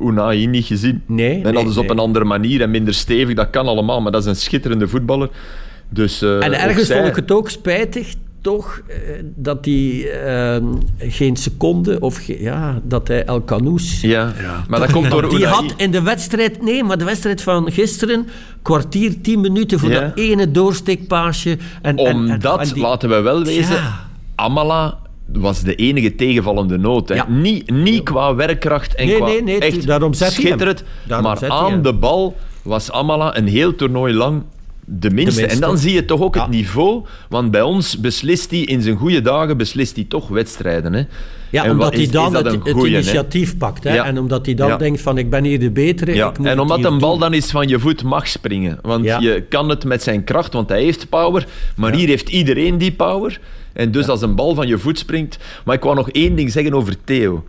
Unai niet gezien. Nee, En nee, hadden ze op nee. een andere manier en minder stevig. Dat kan allemaal, maar dat is een schitterende voetballer. Dus, eh, En ergens zij- vond ik het ook spijtig, toch, eh, dat hij eh, geen seconde, of ge- ja, dat hij El Canoes... Ja, maar dat komt door die had in de wedstrijd, nee, maar de wedstrijd van gisteren, kwartier, tien minuten voor Ja. dat ene doorsteekpaasje. En, en- en- Omdat, en die- laten we wel wezen, Ja. Amala was de enige tegenvallende noot. Ja. Niet, niet qua werkkracht en Nee, qua nee, nee, echt daarom schitterend. Maar aan hem. de bal was Amala een heel toernooi lang de minste. minste. En dan zie je toch ook Ja. het niveau. Want bij ons beslist hij in zijn goede dagen beslist hij toch wedstrijden. Hè. Ja, En omdat hij dan het, hè? initiatief pakt. Hè? Ja. En omdat hij dan Ja. denkt van, ik ben hier de betere, Ja, ik moet en omdat een bal doen. dan eens van je voet mag springen. Want Ja. je kan het met zijn kracht, want hij heeft power. Maar hier heeft iedereen die power. En dus als een bal van je voet springt... Maar ik wou nog één ding zeggen over Theo.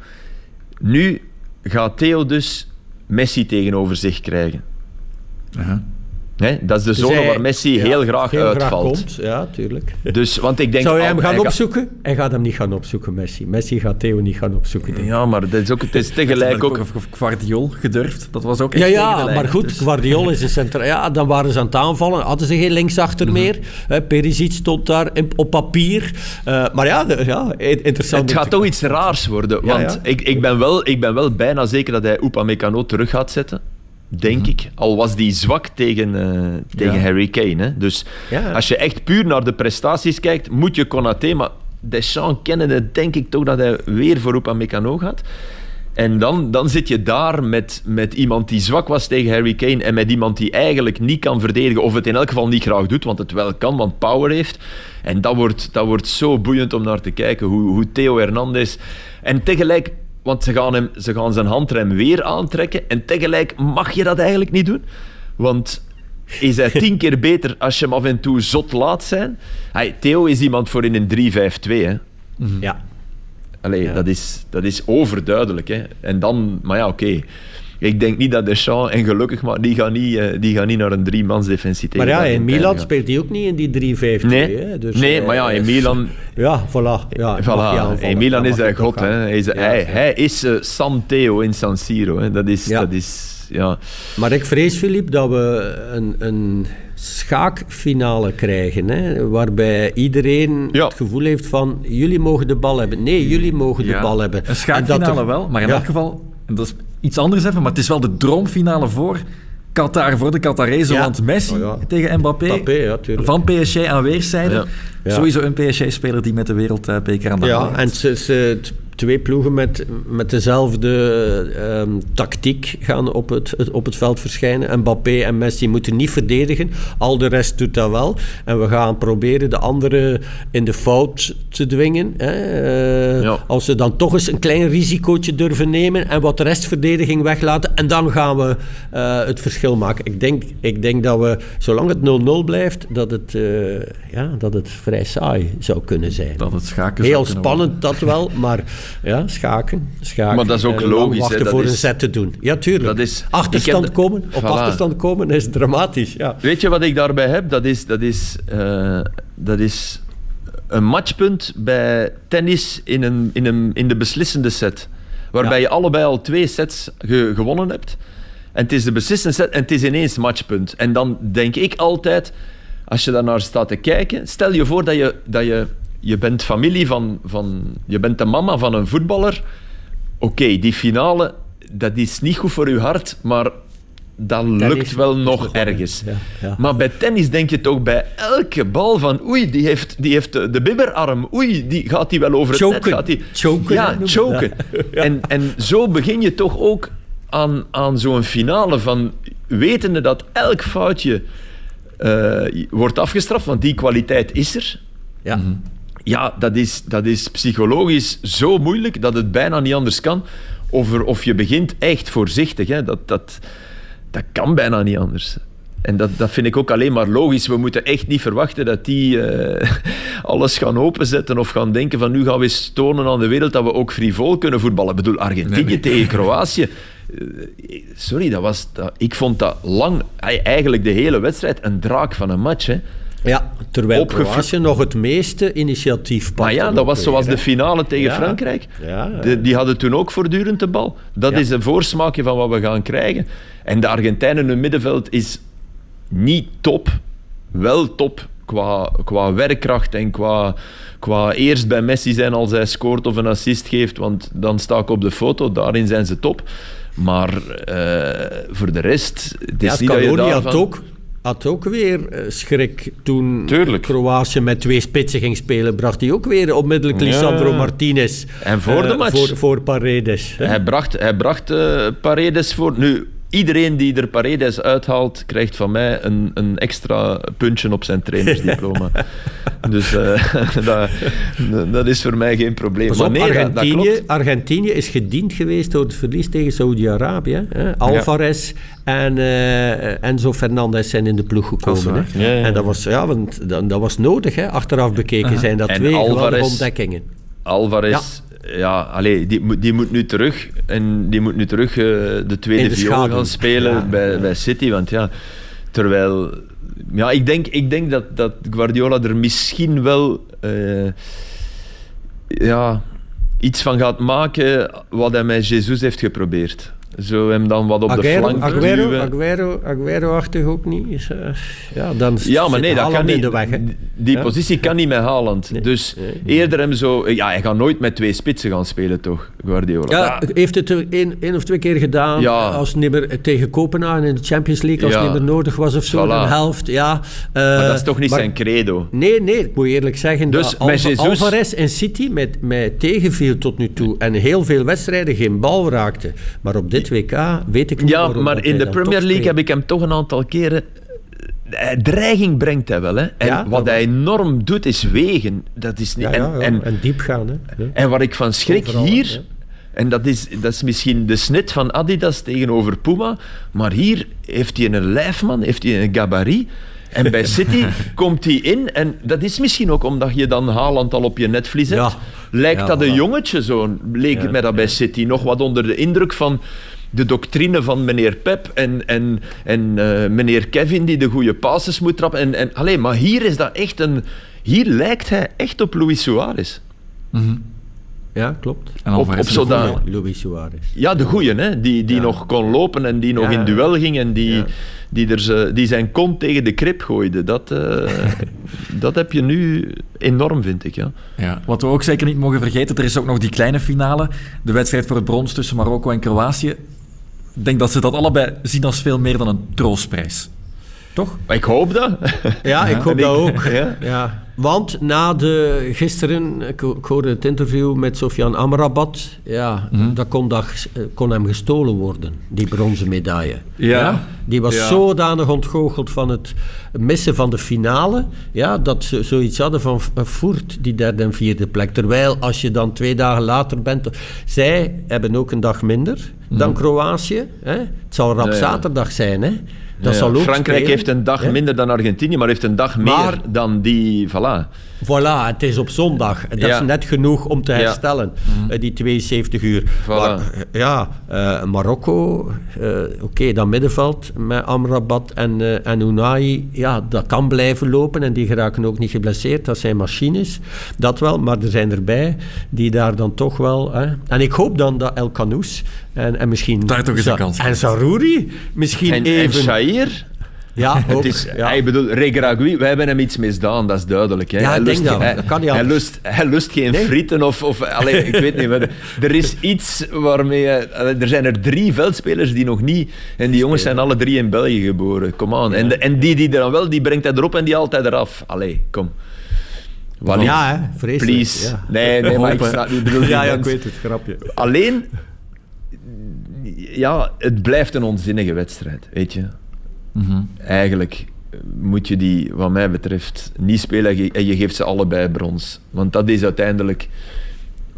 Nu gaat Theo dus Messi tegenover zich krijgen. Aha. Hè? Dat is de Dus zone hij- waar Messi ja, heel graag uitvalt. komt. Ja, tuurlijk. dus, want ik denk... Zou jij hem al- gaan hij gaat- opzoeken? Hij gaat hem niet gaan opzoeken, Messi. Messi gaat Theo niet gaan opzoeken. denk. Ja, maar dat is ook, het is tegelijk ook... Guardiol gedurfd. Dat was ook echt Ja, ja, de maar goed, Dus- Guardiol is een centraal... Ja, dan waren ze aan het aanvallen, hadden ze geen linksachter Mhm. meer. Hè, Perisic stond daar op papier. Eh, maar ja, de- ja, interessant. Het gaat toch iets raars worden. Ja, Want ja. Ik, ik, ben wel, ik ben wel bijna zeker dat hij Upamecano terug gaat zetten. Denk ik. Al was die zwak tegen, eh, tegen Ja. Harry Kane. Hè. Dus Ja. als je echt puur naar de prestaties kijkt, moet je Konaté... Maar Deschamps kennende denk ik toch dat hij weer voor Upamecano gaat. En dan, dan zit je daar met, met iemand die zwak was tegen Harry Kane en met iemand die eigenlijk niet kan verdedigen, of het in elk geval niet graag doet, want het wel kan, want power heeft. En dat wordt, dat wordt zo boeiend om naar te kijken, hoe, hoe Theo Hernandez... En tegelijk, want ze gaan, hem, ze gaan zijn handrem weer aantrekken, en tegelijk mag je dat eigenlijk niet doen. Want is hij tien keer beter als je hem af en toe zot laat zijn? Hij, Theo is iemand voor in een 3-5-2, hè. Ja. Allee, Ja. dat, is, dat is overduidelijk. Hè. En dan, maar ja, oké. Ik denk niet dat Deschamps, en gelukkig, maar die gaan niet, eh, die gaan niet naar een drie-mans defensie Maar ja, in Milan speelt hij ook niet in die 3-5-2. Nee, hè, dus, nee eh, maar ja, in eh, Milan, Ja, voilà. Ja, voilà, in Milan is hij god. Hè. Hij is, Ja, hij, ja. hij is eh, San Theo in San Siro. Hè. Dat is... Ja. Dat is ja. Maar ik vrees, Filip, dat we een, een schaakfinale krijgen. Hè, waarbij iedereen Ja. het gevoel heeft van... Jullie mogen de bal hebben. Nee, jullie mogen de bal hebben. Een En schaakfinale dat er- wel, maar in Ja. elk geval, en dat is iets anders even, maar het is wel de droomfinale voor Qatar, voor de Qatarezen. Ja. Want Messi Oh ja. tegen Mbappé, Mbappé, ja, van PSG aan weerszijden. Sowieso een PSG-speler die met de wereldbeker aan de hand Ja, en ze, ze- twee ploegen met, met dezelfde ehm, tactiek gaan op het, het- op het veld verschijnen. Mbappé en Messi moeten niet verdedigen. Al de rest doet dat wel. En we gaan proberen de anderen in de fout te dwingen. Hè. Eh, Ja. Als ze dan toch eens een klein risicootje durven nemen en wat restverdediging weglaten. En dan gaan we eh, het verschil maken. Ik denk, ik denk dat we, zolang het 0-0 blijft, dat het, eh, ja, dat het vrij saai zou kunnen zijn. Dat het schaken Heel spannend, dat wel, maar ja, schaken. schaken Maar dat is ook lang logisch, wachten voor is- een set te doen. Ja, tuurlijk. Dat is- achterstand heb komen, op Voilà. achterstand komen is dramatisch. Ja. Weet je wat ik daarbij heb? Dat is, dat is, eh, dat is een matchpunt bij tennis in, een, in, een, in de beslissende set. Waarbij Ja. je allebei al twee sets ge- gewonnen hebt. En het is de beslissende set en het is ineens matchpunt. En dan denk ik altijd, als je daarnaar staat te kijken, stel je voor dat je, dat je, je bent familie van, van, je bent de mama van een voetballer. Oké, die finale, dat is niet goed voor je hart, maar dat lukt wel nog ergens. ja, ja. Maar bij tennis denk je toch bij elke bal van oei, die heeft, die heeft de, de bibberarm. Oei, die, gaat die wel over het net? Choken. Gaat die... Choken, Ja, choken. En, en zo begin je toch ook aan, aan zo'n finale van wetende dat elk foutje eh, wordt afgestraft, want die kwaliteit is er. Ja. Ja, dat is, dat is psychologisch zo moeilijk dat het bijna niet anders kan. Of, er- of je begint echt voorzichtig. Hè. Dat, dat, dat kan bijna niet anders. En dat, dat vind ik ook alleen maar logisch. We moeten echt niet verwachten dat die eh, alles gaan openzetten of gaan denken van nu gaan we eens tonen aan de wereld dat we ook frivol kunnen voetballen. Ik bedoel, Argentinië Nee, nee. tegen Kroatië. Eh, Sorry, dat was, dat, ik vond dat lang, eigenlijk de hele wedstrijd, een draak van een match. Hè. Ja, terwijl Kroatië nog het meeste initiatief pakte. Maar ja, dat was zoals de finale tegen Ja. Frankrijk. Ja, ja. De- die hadden toen ook voortdurend de bal. Dat is een voorsmaakje van wat we gaan krijgen. En de Argentijnen hun middenveld is niet top, wel top qua, qua werkkracht en qua, qua eerst bij Messi zijn als hij scoort of een assist geeft, want dan sta ik op de foto, daarin zijn ze top. Maar eh, voor de rest, het is Ja, niet dat je Scaloni had daarvan... ook, had ook weer eh, schrik toen Tuurlijk. Kroatië met twee spitsen ging spelen. Bracht hij ook weer onmiddellijk Ja. Lisandro Martinez En voor de eh, match. Voor, voor Paredes. hè. Hij bracht, hij bracht eh, Paredes voor. Nu, iedereen die er Paredes uithaalt, krijgt van mij een, een extra puntje op zijn trainersdiploma. dus eh, dat, dat is voor mij geen probleem. Op, nee, dat- dat, Argentinië, klopt. Argentinië is gediend geweest door het verlies tegen Saudi-Arabië. hè. Alvarez en eh, Enzo Fernandez zijn in de ploeg gekomen. waar. hè. Ja, ja. En dat was, ja, want dat, dat was nodig. Hè. Achteraf bekeken zijn dat En twee Alvarez- ontdekkingen. Alvarez, ja, allee, die, moet- die moet nu terug. En die moet nu terug eh, de tweede de viool gaan spelen Ja. bij, bij City. Want ja, terwijl... Ja, ik denk, ik denk dat, dat Guardiola er misschien wel... eh, ja, iets van gaat maken wat hij met Jesus heeft geprobeerd. Zo hem dan wat op de flank Aguero. Aguero, Aguero-achtig ook niet. Is, eh, ja, dan Ja, maar nee, dat kan niet. de weg. Die Ja. positie kan niet met Haaland. Nee. Dus Nee. eerder hem zo... Ja, hij gaat nooit met twee spitsen gaan spelen, toch, Guardiola? Ja, heeft het één, één of twee keer gedaan Ja. als meer tegen Kopenhagen in de Champions League, als het niet meer nodig was of zo, Voilà. een helft. Ja, eh, maar dat is toch niet maar- zijn credo? Nee, nee, ik moet eerlijk zeggen Dus dat met Alva- Jesus- Alvarez en City met, met tegenviel tot nu toe en heel veel wedstrijden geen bal raakte. Maar op dit WK weet ik niet Ja, maar in de Premier League heb ik hem toch een aantal keren... eh, Dreiging brengt hij wel, hè. En Ja, wat hij enorm doet, is wegen. Dat is niet... Ja, ja, ja, en, en, en, diep gaan. Hè. En wat ik van schrik Overal, hier... En dat is, dat is misschien de snit van Adidas tegenover Puma. Maar hier heeft hij een lijfman, heeft hij een gabarit. En bij City komt hij in. En dat is misschien ook omdat je dan Haaland al op je netvlies hebt. Lijkt Ja, dat een jongetje zo. Leek Ja, het mij dat bij City. Nog wat onder de indruk van de doctrine van meneer Pep en, en, en eh, meneer Kevin die de goede passes moet trappen. En, en, allee, maar hier is dat echt een... Hier lijkt hij echt op Luis Suarez. Ja, ja, klopt. En Op, op. Luis Suarez. Ja, de goeie, hè? die, die Ja. nog kon lopen en die nog Ja, in duel ging en die, Ja. die, er ze, die zijn kont tegen de krip gooide. Dat, eh, dat heb je nu enorm, vind ik. Ja. Ja, wat we ook zeker niet mogen vergeten, er is ook nog die kleine finale. De wedstrijd voor het brons tussen Marokko en Kroatië. Ik denk dat ze dat allebei zien als veel meer dan een troostprijs. Toch? Ik hoop dat. Ja, ik hoop dat ook. Ja. Want na de, gisteren, ik, ik hoorde het interview met Sofian Amrabat, ja, dat, kon dat ges- eh, kon hem gestolen worden, die bronzen medaille. Ja. Die was Ja. zodanig ontgoocheld van het missen van de finale, ja, dat ze zoiets hadden van eh, Voert, die derde en vierde plek. Terwijl als je dan twee dagen later bent... Zij hebben ook een dag minder dan Kroatië. Hè? Het zal rap ja. zaterdag zijn, hè. Dat Ja, zal ook Frankrijk spelen. heeft een dag minder dan Argentinië, maar heeft een dag Maar- meer dan die. Voilà. Voilà, het is op zondag. Dat Ja. is net genoeg om te herstellen, eh, die 72 uur. Voilà. Maar, eh, ja, eh, Marokko, eh, oké, dat middenveld met Amrabat en, eh en Unai, ja, dat kan blijven lopen en die geraken ook niet geblesseerd. Dat zijn machines, dat wel, maar er zijn erbij die daar dan toch wel... Hè. En ik hoop dan dat El Kanous en, en misschien... Daar toch eens een Za- kans En Zarouri misschien En, en even... Shair, ja, het is, ja. ik bedoel, Regragui, wij hebben hem iets misdaan, dat is duidelijk. Hè. Ja, hij lust, dat. Hij, Dat kan niet hij, lust, hij lust geen Nee. frieten of... of allee, ik weet niet, maar er is iets waarmee... allee, er zijn er drie veldspelers die nog niet... En die jongens zijn alle drie in België geboren. Kom aan. En, de- en die die er dan wel, die brengt hij erop en die altijd eraf. Allee, kom. Walid, Ja, hè, vreselijk. please. Ja. Nee, nee, maar ik snap- ik bedoel, Ja, ja, ik weet het, grapje. Alleen, ja, het blijft een onzinnige wedstrijd, weet je. Eigenlijk moet je die, wat mij betreft, niet spelen en je geeft ze allebei brons. Want dat is uiteindelijk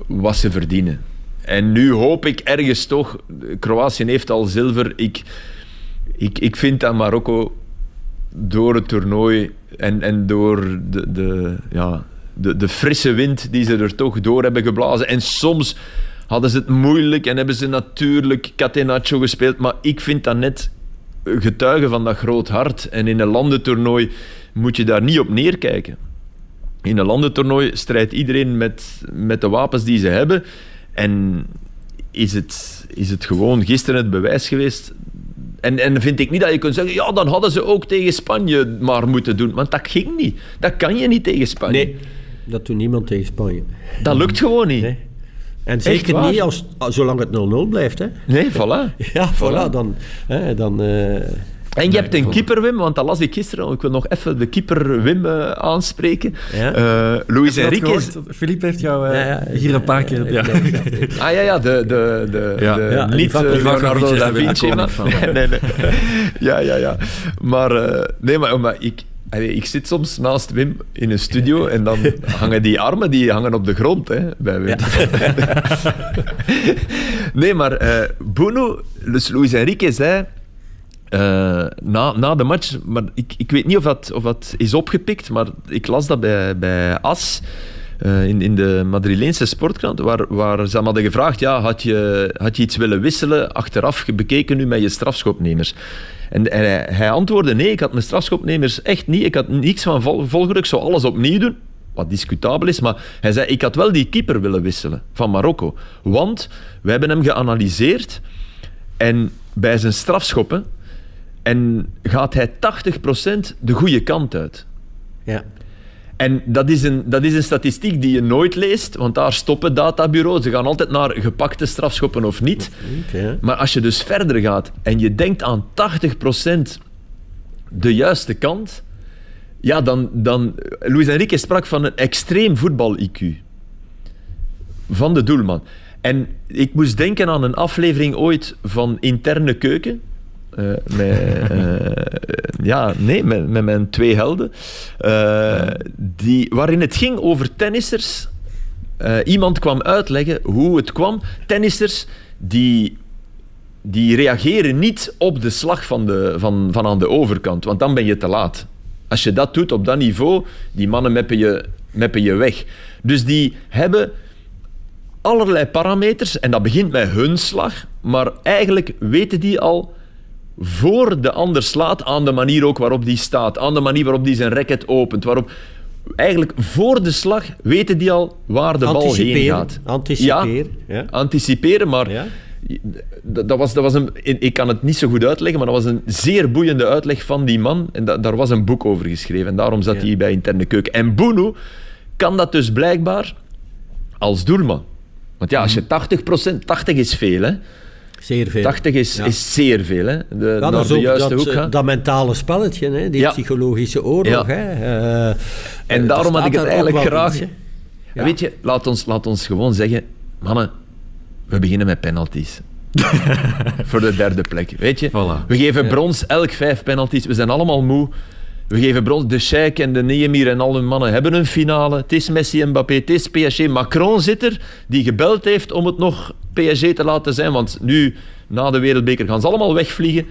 wat ze verdienen. En nu hoop ik ergens toch, Kroatië heeft al zilver. Ik, ik, ik vind dat Marokko door het toernooi en, en door de, de, ja, de, de frisse wind die ze er toch door hebben geblazen. En soms hadden ze het moeilijk en hebben ze natuurlijk Catenaccio gespeeld. Maar ik vind dat net getuigen van dat groot hart. En in een landentoernooi moet je daar niet op neerkijken. In een landentoernooi strijdt iedereen met, met de wapens die ze hebben. En is het, is het gewoon gisteren het bewijs geweest. En, en vind ik niet dat je kunt zeggen, ja, dan hadden ze ook tegen Spanje maar moeten doen. Want dat ging niet. Dat kan je niet tegen Spanje. Nee, dat doet niemand tegen Spanje. Dat lukt gewoon niet. Nee. En zeker waar? niet als, zolang het 0-0 blijft. Hè? Nee, voilà. Ja, voilà. Voilà. Dan, hè, dan, eh, En je hebt een keeper, Wim, want dat las ik gisteren. Ik wil nog even de keeper Wim eh, aanspreken. Ja. Eh Luis Enrique. Philippe heeft jou eh, Ja, ja, hier een paar keer... Ja. Ah ja, ja, de, de, de, Ja. de Ja, niet Leonardo da Vinci. maar-. Nee, nee, nee. Ja, ja, ja. Maar, eh, nee, maar, maar ik, allee, ik zit soms naast Wim in een studio en dan hangen die armen die hangen op de grond hè, bij Wim. nee, maar eh Bruno, dus Luis Enrique zei eh, na, na de match, maar ik, ik weet niet of dat, of dat is opgepikt, maar ik las dat bij, bij AS. eh, in, in de Madrileense sportkrant, waar, waar ze hem hadden gevraagd: ja, had, je, had je iets willen wisselen achteraf bekeken nu met je strafschopnemers? En, en hij, hij antwoordde: nee, ik had mijn strafschopnemers echt niet. Ik had niks van vol, volgelijk, ik zou alles opnieuw doen. Wat discutabel is, maar hij zei: ik had wel die keeper willen wisselen van Marokko. Want we hebben hem geanalyseerd en bij zijn strafschoppen en gaat hij 80% de goede kant uit. ja. En dat is, een, dat is een statistiek die je nooit leest, want daar stoppen databureaus. Ze gaan altijd naar gepakte strafschoppen of niet. Maar als je dus verder gaat en je denkt aan 80% de juiste kant, ja, dan, dan... Luis Enrique sprak van een extreem voetbal-IQ. Van de doelman. En ik moest denken aan een aflevering ooit van Interne Keuken. Eh, met, eh, ja, nee, met, met mijn twee helden. Eh, die, waarin het ging over tennissers. Eh, iemand kwam uitleggen hoe het kwam. Tennissers die die reageren niet op de slag van, de, van, van aan de overkant, want dan ben je te laat. Als je dat doet op dat niveau, die mannen meppen je, meppen je weg. Dus die hebben allerlei parameters, en dat begint met hun slag, maar eigenlijk weten die al voor de ander slaat, aan de manier ook waarop die staat, aan de manier waarop die zijn racket opent, waarop eigenlijk voor de slag weten die al waar de bal heen gaat. anticiperen, ja. anticiperen, maar Ja. dat, dat was, dat was een, ik kan het niet zo goed uitleggen, maar dat was een zeer boeiende uitleg van die man. En da- daar was een boek over geschreven. En daarom zat Ja. hij bij Interne Keuken. En Boenu kan dat dus blijkbaar als doelman. Want ja, als je 80%, 80 is veel, hè. Zeer veel. 80 is, Ja. is zeer veel, hè. De, Ja, naar de juiste dat, hoek eh, gaan. dat mentale spelletje, hè, die Ja. psychologische oorlog. Ja. Hè. Eh, En er daarom had ik het eigenlijk graag... iets. En Weet je, laat ons, laat ons gewoon zeggen... Mannen, we beginnen met penalties. Voor de derde plek. Weet je, Voilà. we geven brons elk vijf penalties. We zijn allemaal moe. We geven brons. De Sheik en de Neemir en al hun mannen hebben een finale. Het is Messi en Mbappé, het is PSG. Macron zit er, die gebeld heeft om het nog PSG te laten zijn. Want nu, na de Wereldbeker, gaan ze allemaal wegvliegen.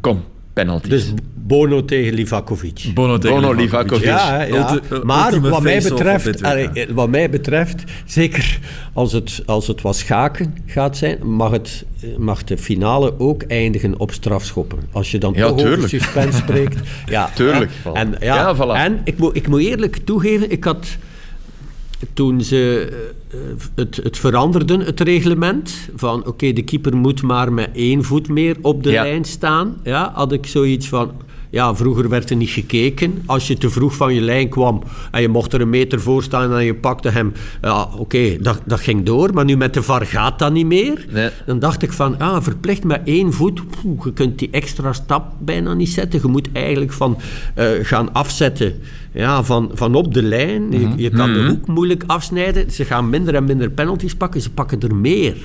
Kom, penalties. Dus Bono tegen Livakovic. Bono tegen Bono, Livakovic. Livakovic. Ja, ja. Maar wat mij, betreft, eh, wat mij betreft, zeker als het, als het wat schaken gaat zijn, mag, het, eh, mag de finale ook eindigen op strafschoppen. Als je dan Ja, toch tuurlijk. over suspense spreekt. Ja, Tuurlijk. En, ja, Ja, voilà. en ik, moet, ik moet eerlijk toegeven, ik had toen ze eh, het, het veranderden, het reglement, van oké, de keeper moet maar met één voet meer op de Ja. lijn staan, ja, had ik zoiets van, ja, vroeger werd er niet gekeken. Als je te vroeg van je lijn kwam en je mocht er een meter voor staan en je pakte hem, ja, oké, dat, dat ging door, maar nu met de VAR gaat dat niet meer. Nee. Dan dacht ik van, ah, verplicht met één voet, poeh, je kunt die extra stap bijna niet zetten. Je moet eigenlijk van eh, gaan afzetten ja, van, van op de lijn. Je, je kan de hoek moeilijk afsnijden. Ze gaan minder en minder penalties pakken. Ze pakken er meer.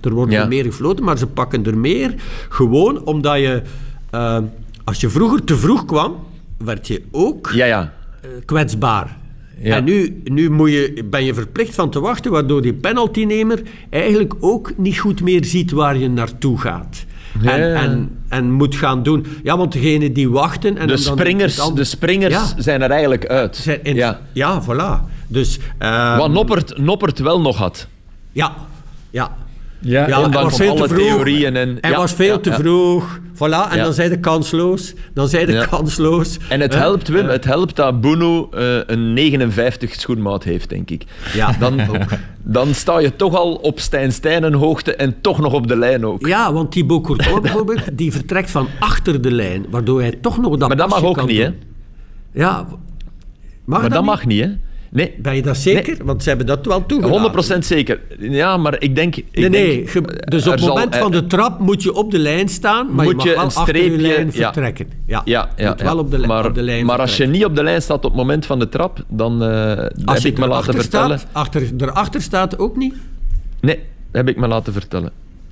Er worden Ja. er meer gefloten, maar ze pakken er meer. Gewoon omdat je, eh, als je vroeger te vroeg kwam, werd je ook Ja, ja. eh, kwetsbaar. Ja. En nu, nu moet je, ben je verplicht van te wachten, waardoor die penaltynemer eigenlijk ook niet goed meer ziet waar je naartoe gaat. Ja, En, en, en moet gaan doen. Ja, want degene die wachten... En De dan- springers, dan- de springers Ja. zijn er eigenlijk uit. zijn in- ja. ja, voilà. Dus... ehm, Wat Noppert, Noppert wel nog had. Ja, ja. Ja, Ja, hij ondanks was veel alle te vroeg. theorieën en- Hij ja, was veel ja, te ja. vroeg. Voilà, en Ja. dan zei de kansloos. Dan zei de Ja. kansloos. En het helpt, Wim, het helpt dat Bono eh, een 59 schoenmaat heeft, denk ik. Ja, Dan, dan sta je toch al op Stijn hoogte en toch nog op de lijn ook. Ja, want Thibaut Courtois bijvoorbeeld, die vertrekt van achter de lijn, waardoor hij toch nog dat Maar dat mag ook niet, hè? Ja, mag Maar dat niet? mag niet, hè? Nee, Ben je dat zeker? Want ze hebben dat wel toegelaten. 100% zeker. Ja, maar ik denk... Ik Nee, nee. denk, ge- dus op het moment er- van de trap moet je op de lijn staan, maar je Moet mag je wel een achter je streepje- lijn ja. vertrekken. Ja, Ja, ja, moet wel op de, maar, op de lijn maar als je niet op de lijn staat op het moment van de trap, dan eh, heb ik me laten vertellen... Staat, achter, erachter staat ook niet. Nee, heb ik me laten vertellen.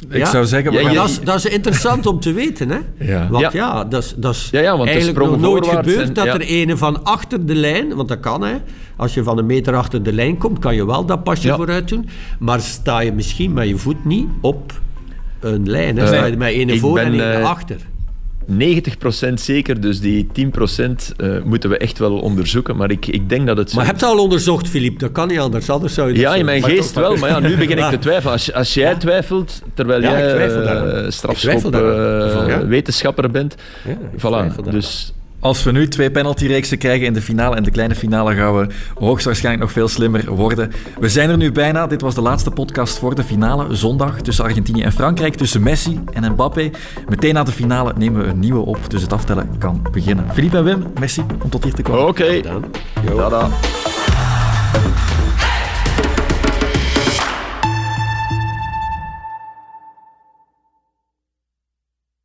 Ik Ja? zou zeggen... Ja, dat, is, dat is interessant om te weten, hè? Ja. Want Ja. ja, dat is, dat is Ja, ja, want de eigenlijk nog nooit gebeurd en- dat ja. er ene van achter de lijn, want dat kan hè, als je van een meter achter de lijn komt, kan je wel dat pasje Ja. vooruit doen, maar sta je misschien met je voet niet op een lijn, hè? sta je met ene voor ben, en ene eh, achter. 90% zeker, dus die 10% eh, moeten we echt wel onderzoeken. Maar ik, ik denk dat het zo Maar is. heb je al onderzocht, Filip? Dat kan niet anders, anders zou je Ja, in mijn geest wel, maar ja, nu begin ik te twijfelen. Als, als jij twijfelt, terwijl Ja, jij twijfel eh, daaraan. Ik strafschop twijfel daaraan. eh, Ja. wetenschapper bent. Voilà, dus Als we nu twee penaltyreeksen krijgen in de finale en de kleine finale, gaan we hoogstwaarschijnlijk nog veel slimmer worden. We zijn er nu bijna. Dit was de laatste podcast voor de finale. Zondag tussen Argentinië en Frankrijk, tussen Messi en Mbappé. Meteen na de finale nemen we een nieuwe op, dus het aftellen kan beginnen. Philippe en Wim, merci om tot hier te komen. oké. Dan. Tada.